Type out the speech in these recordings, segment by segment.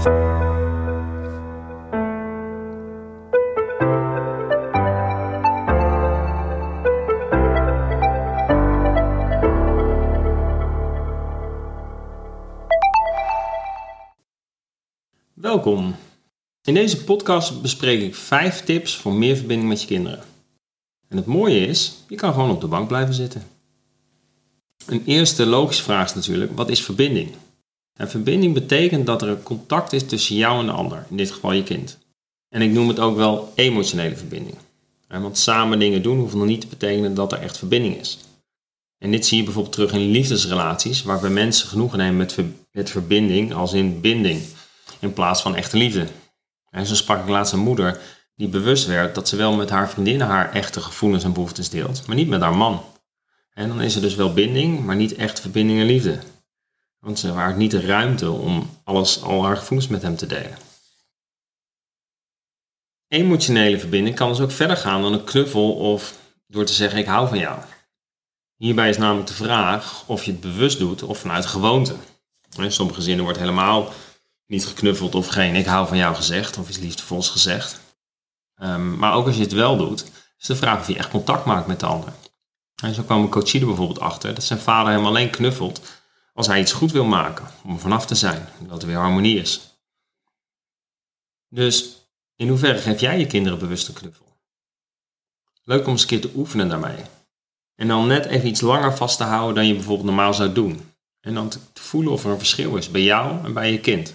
Welkom. In deze podcast bespreek ik 5 tips voor meer verbinding met je kinderen. En het mooie is, je kan gewoon op de bank blijven zitten. Een eerste logische vraag is natuurlijk, wat is verbinding? En verbinding betekent dat er een contact is tussen jou en de ander, in dit geval je kind. En ik noem het ook wel emotionele verbinding. Want samen dingen doen hoeft nog niet te betekenen dat er echt verbinding is. En dit zie je bijvoorbeeld terug in liefdesrelaties, waarbij mensen genoegen nemen met, met verbinding als in binding in plaats van echte liefde. En zo sprak ik laatst een moeder die bewust werd dat ze wel met haar vriendinnen haar echte gevoelens en behoeftes deelt, maar niet met haar man. En dan is er dus wel binding, maar niet echt verbinding en liefde. Want ze waren niet de ruimte om alles, al haar gevoelens met hem te delen. Emotionele verbinding kan dus ook verder gaan dan een knuffel of door te zeggen ik hou van jou. Hierbij is namelijk de vraag of je het bewust doet of vanuit gewoonte. In sommige gezinnen wordt helemaal niet geknuffeld of geen ik hou van jou gezegd of iets liefdevols gezegd. Um, maar ook als je het wel doet, is de vraag of je echt contact maakt met de ander. En zo kwam een coachie er bijvoorbeeld achter dat zijn vader hem alleen knuffelt als hij iets goed wil maken, om er vanaf te zijn, dat er weer harmonie is. Dus in hoeverre geef jij je kinderen bewust een knuffel? Leuk om eens een keer te oefenen daarmee. En dan net even iets langer vast te houden dan je bijvoorbeeld normaal zou doen. En dan te voelen of er een verschil is bij jou en bij je kind.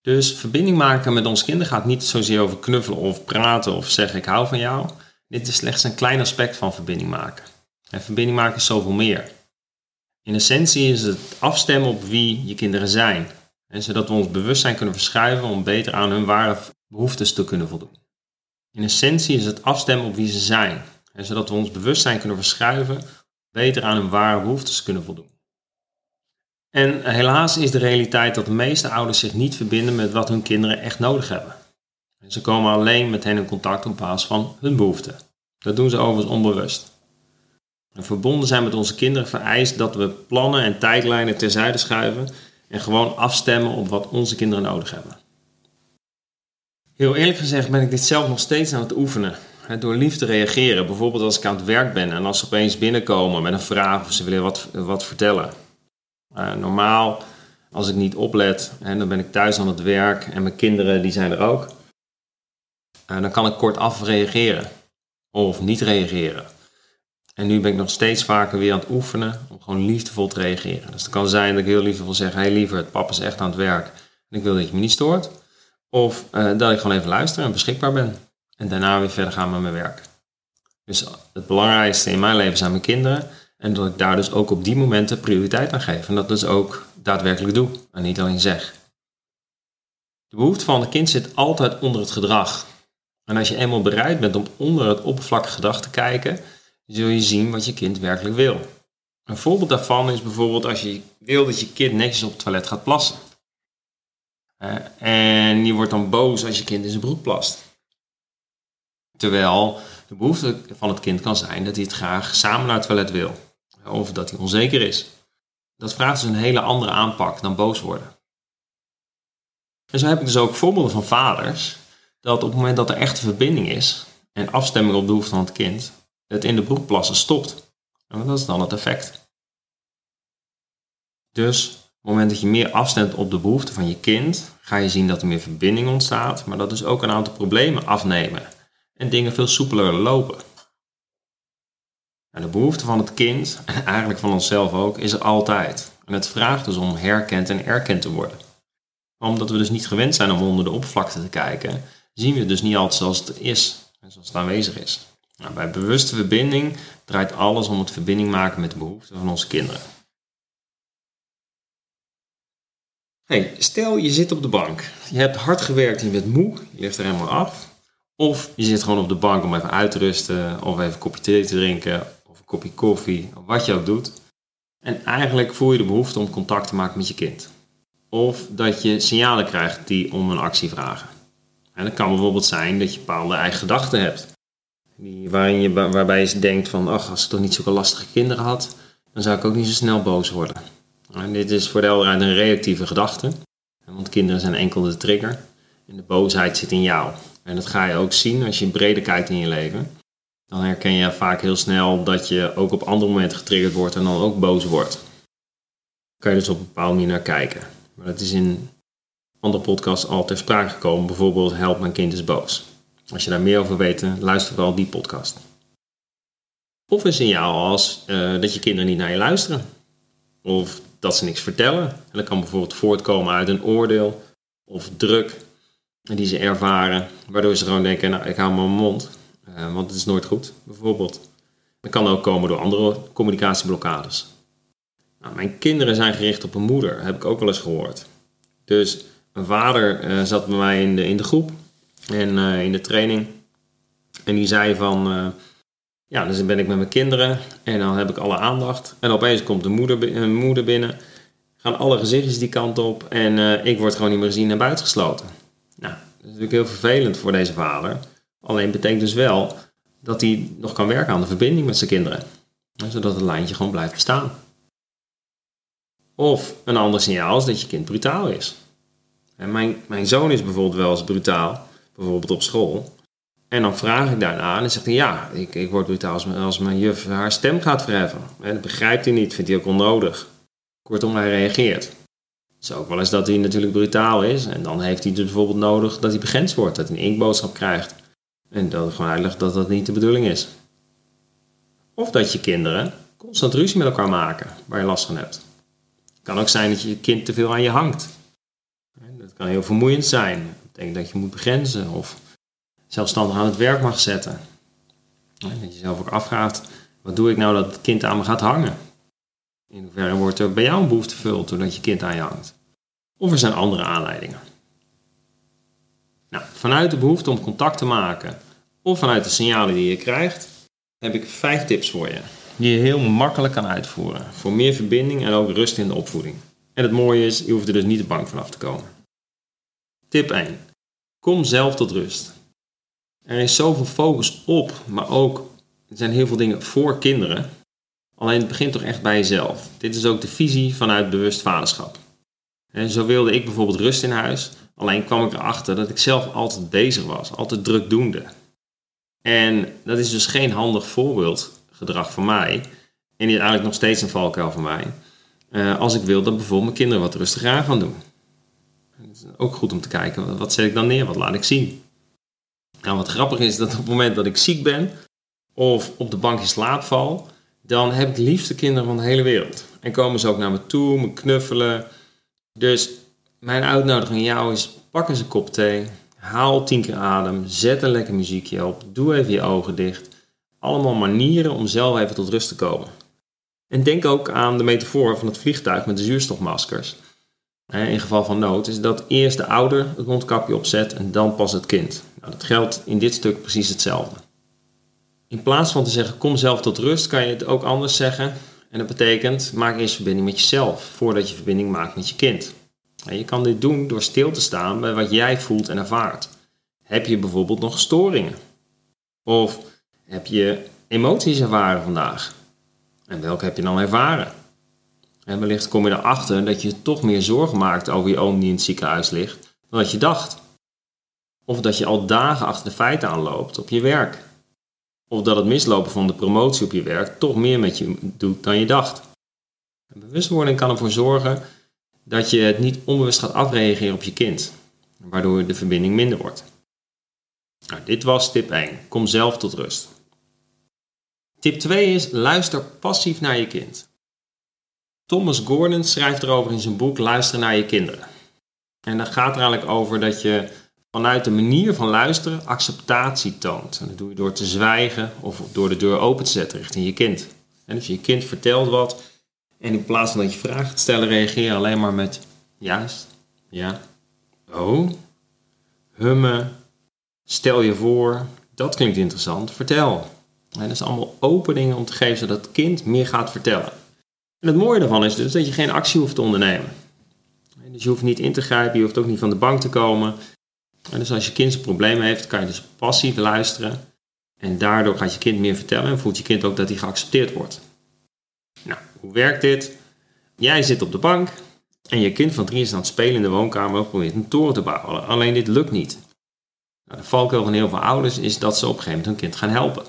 Dus verbinding maken met ons kinderen gaat niet zozeer over knuffelen of praten of zeggen ik hou van jou. Dit is slechts een klein aspect van verbinding maken. En verbinding maken is zoveel meer. In essentie is het afstemmen op wie je kinderen zijn. Zodat we ons bewustzijn kunnen verschuiven om beter aan hun ware behoeftes te kunnen voldoen. In essentie is het afstemmen op wie ze zijn. Zodat we ons bewustzijn kunnen verschuiven om beter aan hun ware behoeftes te kunnen voldoen. En helaas is de realiteit dat de meeste ouders zich niet verbinden met wat hun kinderen echt nodig hebben. En ze komen alleen met hen in contact op basis van hun behoeften. Dat doen ze overigens onbewust. En verbonden zijn met onze kinderen vereist dat we plannen en tijdlijnen terzijde schuiven en gewoon afstemmen op wat onze kinderen nodig hebben. Heel eerlijk gezegd ben ik dit zelf nog steeds aan het oefenen. Door lief te reageren, bijvoorbeeld als ik aan het werk ben en als ze opeens binnenkomen met een vraag of ze willen wat, wat vertellen. Uh, normaal, als ik niet oplet, en dan ben ik thuis aan het werk en mijn kinderen die zijn er ook. Uh, dan kan ik kortaf reageren of niet reageren. En nu ben ik nog steeds vaker weer aan het oefenen om gewoon liefdevol te reageren. Dus het kan zijn dat ik heel liefdevol zeg, hey liever, papa is echt aan het werk en ik wil dat je me niet stoort. Of uh, dat ik gewoon even luister en beschikbaar ben. En daarna weer verder gaan met mijn werk. Dus het belangrijkste in mijn leven zijn mijn kinderen. En dat ik daar dus ook op die momenten prioriteit aan geef. En dat dus ook daadwerkelijk doe en niet alleen zeg. De behoefte van het kind zit altijd onder het gedrag. En als je eenmaal bereid bent om onder het oppervlakkige gedrag te kijken, zul je zien wat je kind werkelijk wil. Een voorbeeld daarvan is bijvoorbeeld als je wil dat je kind netjes op het toilet gaat plassen. En je wordt dan boos als je kind in zijn broek plast. Terwijl de behoefte van het kind kan zijn dat hij het graag samen naar het toilet wil of dat hij onzeker is. Dat vraagt dus een hele andere aanpak dan boos worden. En zo heb ik dus ook voorbeelden van vaders dat op het moment dat er echte verbinding is en afstemming op de behoefte van het kind, het in de broek plassen stopt. En dat is dan het effect. Dus op het moment dat je meer afstemt op de behoeften van je kind, ga je zien dat er meer verbinding ontstaat, maar dat dus ook een aantal problemen afnemen en dingen veel soepeler lopen. En de behoefte van het kind, en eigenlijk van onszelf ook, is er altijd. En het vraagt dus om herkend en erkend te worden. Omdat we dus niet gewend zijn om onder de oppervlakte te kijken, zien we het dus niet altijd zoals het is en zoals het aanwezig is. Nou, bij bewuste verbinding draait alles om het verbinding maken met de behoeften van onze kinderen. Hey, stel je zit op de bank. Je hebt hard gewerkt en je bent moe, je ligt er helemaal af. Of je zit gewoon op de bank om even uit te rusten of even een kopje thee te drinken kopje koffie, of wat je ook doet. En eigenlijk voel je de behoefte om contact te maken met je kind. Of dat je signalen krijgt die om een actie vragen. En dat kan bijvoorbeeld zijn dat je bepaalde eigen gedachten hebt. Die, je, waarbij je denkt van, ach, als ik toch niet zulke lastige kinderen had, dan zou ik ook niet zo snel boos worden. En dit is voor de helderheid een reactieve gedachte. Want kinderen zijn enkel de trigger. En de boosheid zit in jou. En dat ga je ook zien als je breder kijkt in je leven. Dan herken je vaak heel snel dat je ook op andere momenten getriggerd wordt en dan ook boos wordt. Daar kan je dus op een bepaalde manier naar kijken. Maar dat is in andere podcasts al ter sprake gekomen. Bijvoorbeeld Help mijn kind is boos. Als je daar meer over weet, luister vooral die podcast. Of een signaal als uh, dat je kinderen niet naar je luisteren. Of dat ze niks vertellen. En dat kan bijvoorbeeld voortkomen uit een oordeel of druk die ze ervaren, waardoor ze gewoon denken, nou ik hou mijn mond, uh, want het is nooit goed, bijvoorbeeld. Dat kan ook komen door andere communicatieblokkades. Nou, mijn kinderen zijn gericht op een moeder, heb ik ook wel eens gehoord. Dus een vader uh, zat bij mij in de, in de groep en uh, in de training. En die zei van, ja, dus ben ik met mijn kinderen en dan heb ik alle aandacht. En opeens komt de moeder, een moeder binnen, gaan alle gezichtjes die kant op en ik word gewoon niet meer gezien en buitengesloten. Nou, dat is natuurlijk heel vervelend voor deze vader. Alleen betekent dus wel dat hij nog kan werken aan de verbinding met zijn kinderen. Zodat het lijntje gewoon blijft bestaan. Of een ander signaal is dat je kind brutaal is. En mijn, mijn zoon is bijvoorbeeld wel eens brutaal, bijvoorbeeld op school. En dan vraag ik daarna en zegt hij ja, ik, ik word brutaal als, als mijn juf haar stem gaat verheffen. En dat begrijpt hij niet, vindt hij ook onnodig. Kortom, hij reageert. Is ook wel eens dat hij natuurlijk brutaal is. En dan heeft hij dus bijvoorbeeld nodig dat hij begrensd wordt. Dat hij een inkboodschap krijgt. En dat gewoon uitlegt dat dat niet de bedoeling is. Of dat je kinderen constant ruzie met elkaar maken waar je last van hebt. Het kan ook zijn dat je kind te veel aan je hangt. Dat kan heel vermoeiend zijn. Betekent dat je moet begrenzen of zelfstandig aan het werk mag zetten. Dat je jezelf ook afvraagt, wat doe ik nou dat het kind aan me gaat hangen? In hoeverre wordt er bij jou een behoefte vervuld doordat je kind aan je hangt? Of er zijn andere aanleidingen. Nou, vanuit de behoefte om contact te maken of vanuit de signalen die je krijgt, heb ik vijf tips voor je. Die je heel makkelijk kan uitvoeren. Voor meer verbinding en ook rust in de opvoeding. En het mooie is, je hoeft er dus niet te bang vanaf te komen. Tip 1. Kom zelf tot rust. Er is zoveel focus op, maar ook er zijn heel veel dingen voor kinderen. Alleen het begint toch echt bij jezelf. Dit is ook de visie vanuit bewust vaderschap. En zo wilde ik bijvoorbeeld rust in huis. Alleen kwam ik erachter dat ik zelf altijd bezig was, altijd drukdoende. En dat is dus geen handig voorbeeldgedrag van mij. En is eigenlijk nog steeds een valkuil van mij. Uh, als ik wil dat bijvoorbeeld mijn kinderen wat rustiger aan gaan doen. Het is ook goed om te kijken, wat zet ik dan neer, wat laat ik zien. Nou, wat grappig is dat op het moment dat ik ziek ben of op de bank in slaap val, dan heb ik liefste kinderen van de hele wereld. En komen ze ook naar me toe, me knuffelen. Dus mijn uitnodiging aan jou is: pak eens een kop thee, haal tien keer adem, zet een lekker muziekje op, doe even je ogen dicht. Allemaal manieren om zelf even tot rust te komen. En denk ook aan de metafoor van het vliegtuig met de zuurstofmaskers. In geval van nood is dat eerst de ouder het mondkapje opzet en dan pas het kind. Nou, dat geldt in dit stuk precies hetzelfde. In plaats van te zeggen kom zelf tot rust, kan je het ook anders zeggen. En dat betekent maak eerst verbinding met jezelf voordat je verbinding maakt met je kind. Je kan dit doen door stil te staan bij wat jij voelt en ervaart. Heb je bijvoorbeeld nog storingen? Of heb je emoties ervaren vandaag? En welke heb je dan ervaren? En wellicht kom je erachter dat je toch meer zorgen maakt over je oom die in het ziekenhuis ligt dan dat je dacht. Of dat je al dagen achter de feiten aanloopt op je werk. Of dat het mislopen van de promotie op je werk toch meer met je doet dan je dacht. bewustwording kan ervoor zorgen dat je het niet onbewust gaat afreageren op je kind, waardoor de verbinding minder wordt. Nou, dit was tip 1. Kom zelf tot rust. Tip 2 is luister passief naar je kind. Thomas Gordon schrijft erover in zijn boek Luisteren naar je kinderen. En dat gaat er eigenlijk over dat je vanuit de manier van luisteren acceptatie toont. En dat doe je door te zwijgen of door de deur open te zetten richting je kind. En dus je kind vertelt wat en in plaats van dat je vragen te stellen, reageer je alleen maar met juist, ja, oh, hummen, stel je voor, dat klinkt interessant, vertel. En dat is allemaal openingen om te geven zodat het kind meer gaat vertellen. En het mooie daarvan is dus dat je geen actie hoeft te ondernemen. Dus je hoeft niet in te grijpen, je hoeft ook niet van de bank te komen. En dus als je kind een probleem heeft, kan je dus passief luisteren. En daardoor gaat je kind meer vertellen en voelt je kind ook dat hij geaccepteerd wordt. Nou, hoe werkt dit? jij zit op de bank en je kind van drie is aan het spelen in de woonkamer en probeert een toren te bouwen. Alleen dit lukt niet. Nou, de valkuil van heel veel ouders is dat ze op een gegeven moment hun kind gaan helpen.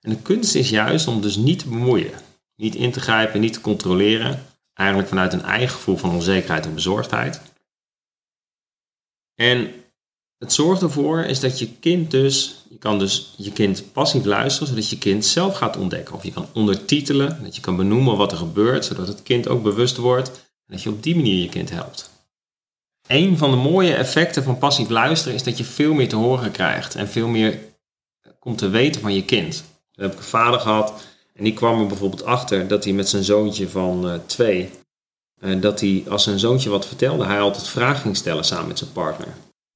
En de kunst is juist om dus niet te bemoeien, niet in te grijpen, niet te controleren, eigenlijk vanuit een eigen gevoel van onzekerheid en bezorgdheid. En het zorgt ervoor is dat je kind dus, je kan dus je kind passief luisteren, zodat je kind zelf gaat ontdekken. Of je kan ondertitelen, dat je kan benoemen wat er gebeurt, zodat het kind ook bewust wordt en dat je op die manier je kind helpt. Een van de mooie effecten van passief luisteren is dat je veel meer te horen krijgt en veel meer komt te weten van je kind. Dan heb ik een vader gehad en die kwam er bijvoorbeeld achter dat hij met zijn zoontje van uh, twee, uh, dat hij als zijn zoontje wat vertelde, hij altijd vragen ging stellen samen met zijn partner.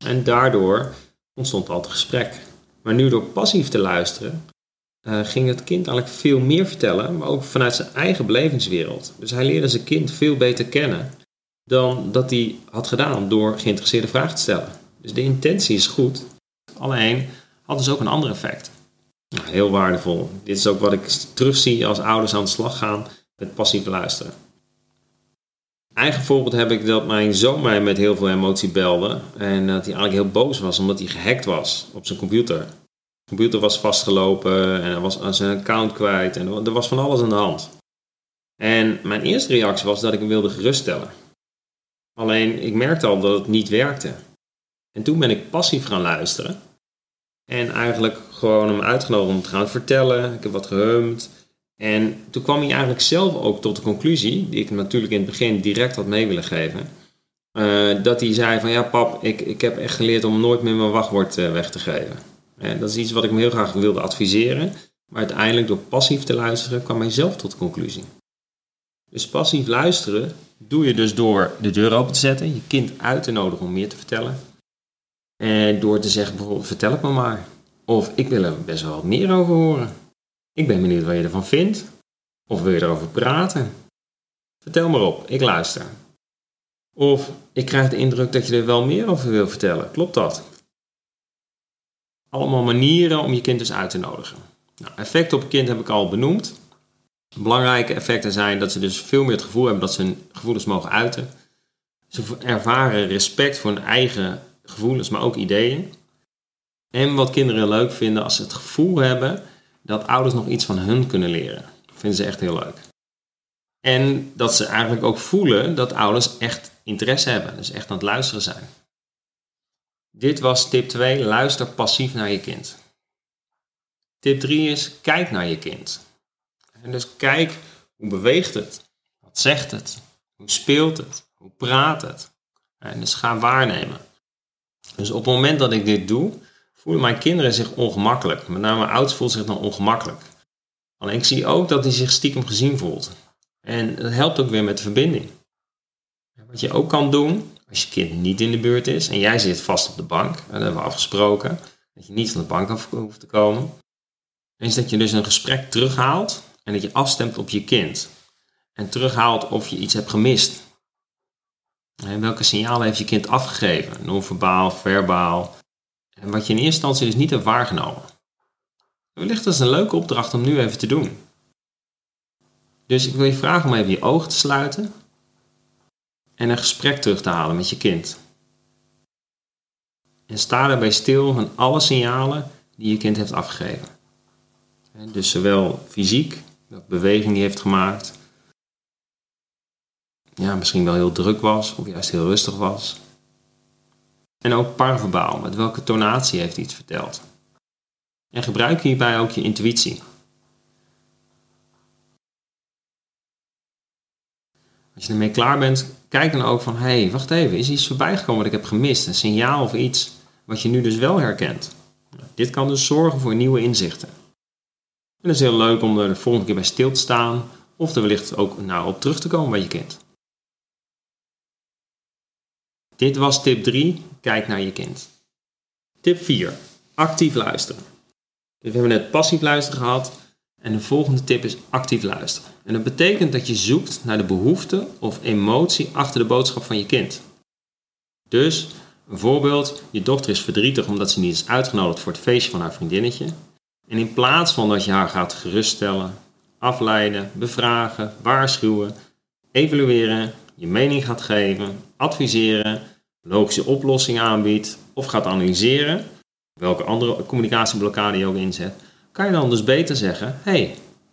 En daardoor ontstond altijd gesprek. Maar nu door passief te luisteren, uh, ging het kind eigenlijk veel meer vertellen, maar ook vanuit zijn eigen belevingswereld. Dus hij leerde zijn kind veel beter kennen dan dat hij had gedaan door geïnteresseerde vragen te stellen. Dus de intentie is goed, alleen had dus ook een ander effect. Nou, heel waardevol. Dit is ook wat ik terugzie als ouders aan de slag gaan met passief luisteren. Eigen voorbeeld heb ik dat mijn zoon mij met heel veel emotie belde. En dat hij eigenlijk heel boos was omdat hij gehackt was op zijn computer. De computer was vastgelopen en hij was aan zijn account kwijt en er was van alles aan de hand. En mijn eerste reactie was dat ik hem wilde geruststellen. Alleen ik merkte al dat het niet werkte. En toen ben ik passief gaan luisteren. En eigenlijk gewoon hem uitgenodigd om te gaan vertellen. Ik heb wat gehumd. En toen kwam hij eigenlijk zelf ook tot de conclusie, die ik natuurlijk in het begin direct had mee willen geven. Uh, dat hij zei van ja pap, ik, ik heb echt geleerd om nooit meer mijn wachtwoord uh, weg te geven. En dat is iets wat ik hem heel graag wilde adviseren. Maar uiteindelijk door passief te luisteren kwam hij zelf tot de conclusie. Dus passief luisteren doe je dus door de deur open te zetten, je kind uit te nodigen om meer te vertellen. En door te zeggen bijvoorbeeld vertel het me maar. Of ik wil er best wel wat meer over horen. Ik ben benieuwd wat je ervan vindt. Of wil je erover praten? Vertel maar op, ik luister. Of ik krijg de indruk dat je er wel meer over wil vertellen. Klopt dat? Allemaal manieren om je kind dus uit te nodigen. Nou, effecten op kind heb ik al benoemd. Belangrijke effecten zijn dat ze dus veel meer het gevoel hebben dat ze hun gevoelens mogen uiten. Ze ervaren respect voor hun eigen gevoelens, maar ook ideeën. En wat kinderen leuk vinden als ze het gevoel hebben dat ouders nog iets van hun kunnen leren. Dat vinden ze echt heel leuk. En dat ze eigenlijk ook voelen dat ouders echt interesse hebben, dus echt aan het luisteren zijn. Dit was tip 2, luister passief naar je kind. Tip 3 is, kijk naar je kind. En dus kijk, hoe beweegt het? Wat zegt het? Hoe speelt het? Hoe praat het? En dus ga waarnemen. Dus op het moment dat ik dit doe, voelen mijn kinderen zich ongemakkelijk. Met name ouders voelt zich dan ongemakkelijk. Alleen ik zie ook dat hij zich stiekem gezien voelt. En dat helpt ook weer met de verbinding. Wat je ook kan doen, als je kind niet in de buurt is en jij zit vast op de bank, dat hebben we afgesproken, dat je niet van de bank af hoeft te komen, is dat je dus een gesprek terughaalt en dat je afstemt op je kind. En terughaalt of je iets hebt gemist. En welke signalen heeft je kind afgegeven? Non-verbaal, verbaal. En wat je in eerste instantie dus niet hebt waargenomen. Wellicht is een leuke opdracht om nu even te doen. Dus ik wil je vragen om even je ogen te sluiten en een gesprek terug te halen met je kind. En sta daarbij stil van alle signalen die je kind heeft afgegeven. Dus zowel fysiek, welke beweging die heeft gemaakt, ja, misschien wel heel druk was of juist heel rustig was. En ook parverbaal, met welke tonatie heeft iets verteld. En gebruik hierbij ook je intuïtie. Als je ermee klaar bent, kijk dan ook van, hé, hey, wacht even, is iets voorbijgekomen wat ik heb gemist? Een signaal of iets wat je nu dus wel herkent. Dit kan dus zorgen voor nieuwe inzichten. En het is heel leuk om er de volgende keer bij stil te staan of er wellicht ook nou op terug te komen bij je kind. Dit was tip 3, kijk naar je kind. Tip 4, actief luisteren. Dus we hebben net passief luisteren gehad en de volgende tip is actief luisteren. En dat betekent dat je zoekt naar de behoefte of emotie achter de boodschap van je kind. Dus, een voorbeeld, je dochter is verdrietig omdat ze niet is uitgenodigd voor het feestje van haar vriendinnetje. En in plaats van dat je haar gaat geruststellen, afleiden, bevragen, waarschuwen, evalueren, je mening gaat geven, adviseren, logische oplossingen aanbiedt of gaat analyseren, welke andere communicatieblokkade je ook inzet, kan je dan dus beter zeggen: hé, hey,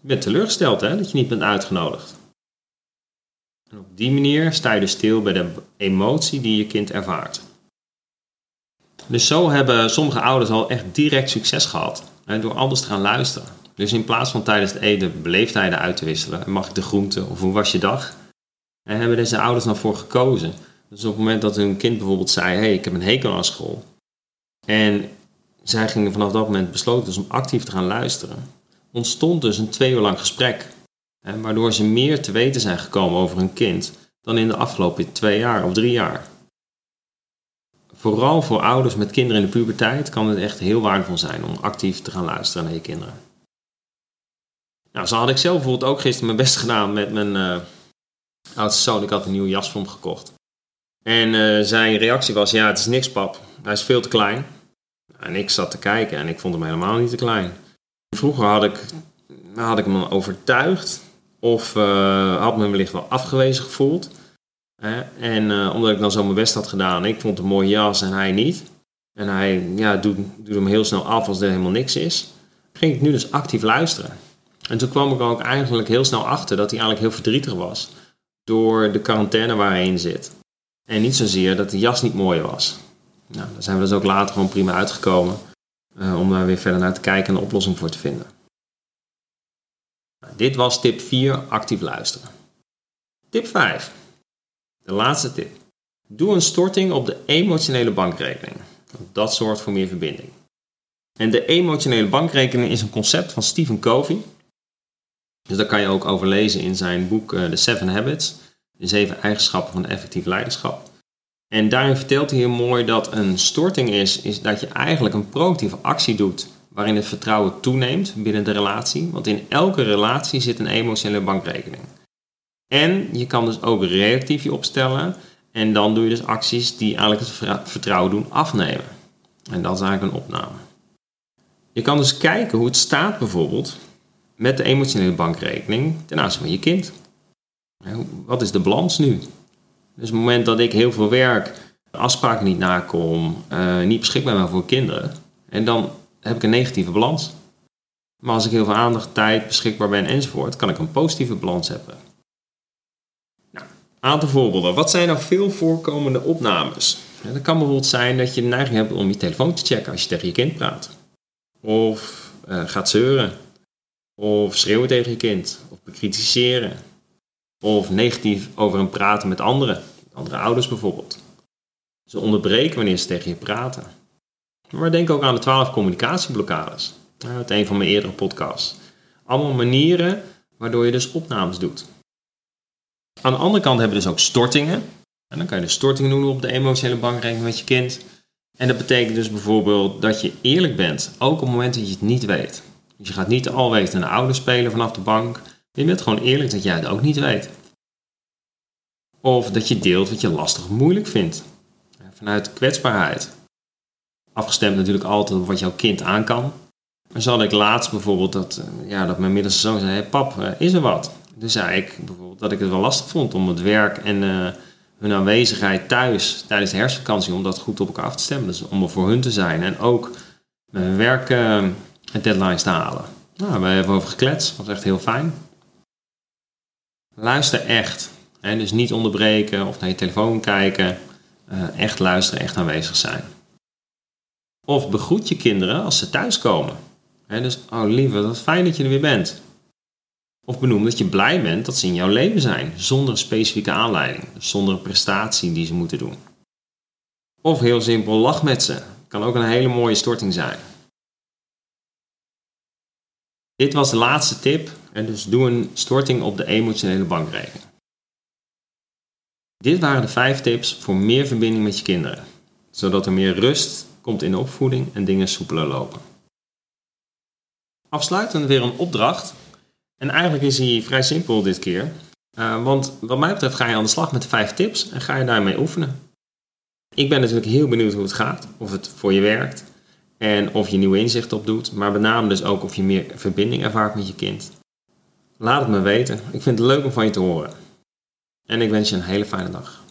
je bent teleurgesteld hè, dat je niet bent uitgenodigd. En op die manier sta je dus stil bij de emotie die je kind ervaart. Dus zo hebben sommige ouders al echt direct succes gehad hè, door anders te gaan luisteren. Dus in plaats van tijdens het eten beleefdheden uit te wisselen, mag ik de groente of hoe was je dag, en hebben deze ouders dan voor gekozen. Dus op het moment dat hun kind bijvoorbeeld zei: hey, ik heb een hekel aan school. En zij gingen vanaf dat moment besloten dus om actief te gaan luisteren. Ontstond dus een twee uur lang gesprek. Waardoor ze meer te weten zijn gekomen over hun kind dan in de afgelopen twee jaar of drie jaar. Vooral voor ouders met kinderen in de puberteit kan het echt heel waardevol zijn om actief te gaan luisteren naar je kinderen. Nou, zo had ik zelf bijvoorbeeld ook gisteren mijn best gedaan met mijn uh, oudste zoon. Ik had een nieuwe jas voor hem gekocht. En uh, zijn reactie was, ja, het is niks pap. Hij is veel te klein. En ik zat te kijken en ik vond hem helemaal niet te klein. Vroeger had ik, had ik hem overtuigd of uh, had me wellicht wel afgewezen gevoeld. Hè? En uh, omdat ik dan zo mijn best had gedaan, ik vond een mooie jas en hij niet. En hij ja, doet, doet hem heel snel af als er helemaal niks is. Ging ik nu dus actief luisteren. En toen kwam ik ook eigenlijk heel snel achter dat hij eigenlijk heel verdrietig was. Door de quarantaine waar hij in zit. En niet zozeer dat de jas niet mooi was. Nou, daar zijn we dus ook later gewoon prima uitgekomen. Uh, om daar weer verder naar te kijken en een oplossing voor te vinden. Nou, dit was tip 4, actief luisteren. Tip 5. De laatste tip. Doe een storting op de emotionele bankrekening. Dat zorgt voor meer verbinding. En de emotionele bankrekening is een concept van Stephen Covey. Dus dat kan je ook overlezen in zijn boek uh, The Seven Habits. De zeven eigenschappen van effectief leiderschap. En daarin vertelt hij heel mooi dat een storting is, is dat je eigenlijk een proactieve actie doet waarin het vertrouwen toeneemt binnen de relatie. Want in elke relatie zit een emotionele bankrekening. En je kan dus ook reactief je opstellen en dan doe je dus acties die eigenlijk het vertrouwen doen afnemen. En dat is eigenlijk een opname. Je kan dus kijken hoe het staat bijvoorbeeld met de emotionele bankrekening ten aanzien van je kind. Wat is de balans nu? Dus op het moment dat ik heel veel werk, afspraken niet nakom, uh, niet beschikbaar ben voor kinderen, en dan heb ik een negatieve balans. Maar als ik heel veel aandacht, tijd beschikbaar ben enzovoort, kan ik een positieve balans hebben. Nou, aantal voorbeelden. Wat zijn nou veel voorkomende opnames? Ja, dat kan bijvoorbeeld zijn dat je de neiging hebt om je telefoon te checken als je tegen je kind praat. Of uh, gaat zeuren. Of schreeuwen tegen je kind. Of bekritiseren. Of negatief over hem praten met anderen. Andere ouders bijvoorbeeld. Ze onderbreken wanneer ze tegen je praten. Maar denk ook aan de twaalf communicatieblokkades. Uit een van mijn eerdere podcasts. Allemaal manieren waardoor je dus opnames doet. Aan de andere kant hebben we dus ook stortingen. En dan kan je de stortingen doen op de emotionele bankrekening met je kind. En dat betekent dus bijvoorbeeld dat je eerlijk bent, ook op het moment dat je het niet weet. Dus je gaat niet alweten een ouder spelen vanaf de bank. Je bent gewoon eerlijk dat jij het ook niet weet. Of dat je deelt wat je lastig of moeilijk vindt. Vanuit kwetsbaarheid. Afgestemd natuurlijk altijd op wat jouw kind aan kan. Maar zal ik laatst bijvoorbeeld dat, eh, ja, dat mijn middelste zoon zei: hey, Pap, eh, is er wat? Dus zei ik bijvoorbeeld dat ik het wel lastig vond om het werk en uh, hun aanwezigheid thuis tijdens de herfstvakantie, om dat goed op elkaar af te stemmen. Dus om er voor hun te zijn en ook mijn werk deadlines te halen. Nou, we hebben over gekletst, was echt heel fijn. Luister echt. Hè? Dus niet onderbreken of naar je telefoon kijken. Uh, echt luisteren, echt aanwezig zijn. Of begroet je kinderen als ze thuiskomen. Hè? Dus, oh lieve, wat fijn dat je er weer bent. Of benoem dat je blij bent dat ze in jouw leven zijn, zonder een specifieke aanleiding, zonder een prestatie die ze moeten doen. Of heel simpel, lach met ze. Kan ook een hele mooie storting zijn. Dit was de laatste tip en dus doe een storting op de emotionele bankrekening. Dit waren de vijf tips voor meer verbinding met je kinderen, zodat er meer rust komt in de opvoeding en dingen soepeler lopen. Afsluitend weer een opdracht. En eigenlijk is hij vrij simpel dit keer. Uh, want wat mij betreft ga je aan de slag met de vijf tips en ga je daarmee oefenen. Ik ben natuurlijk heel benieuwd hoe het gaat, of het voor je werkt en of je nieuwe inzichten opdoet, maar met name dus ook of je meer verbinding ervaart met je kind. Laat het me weten. Ik vind het leuk om van je te horen. En ik wens je een hele fijne dag.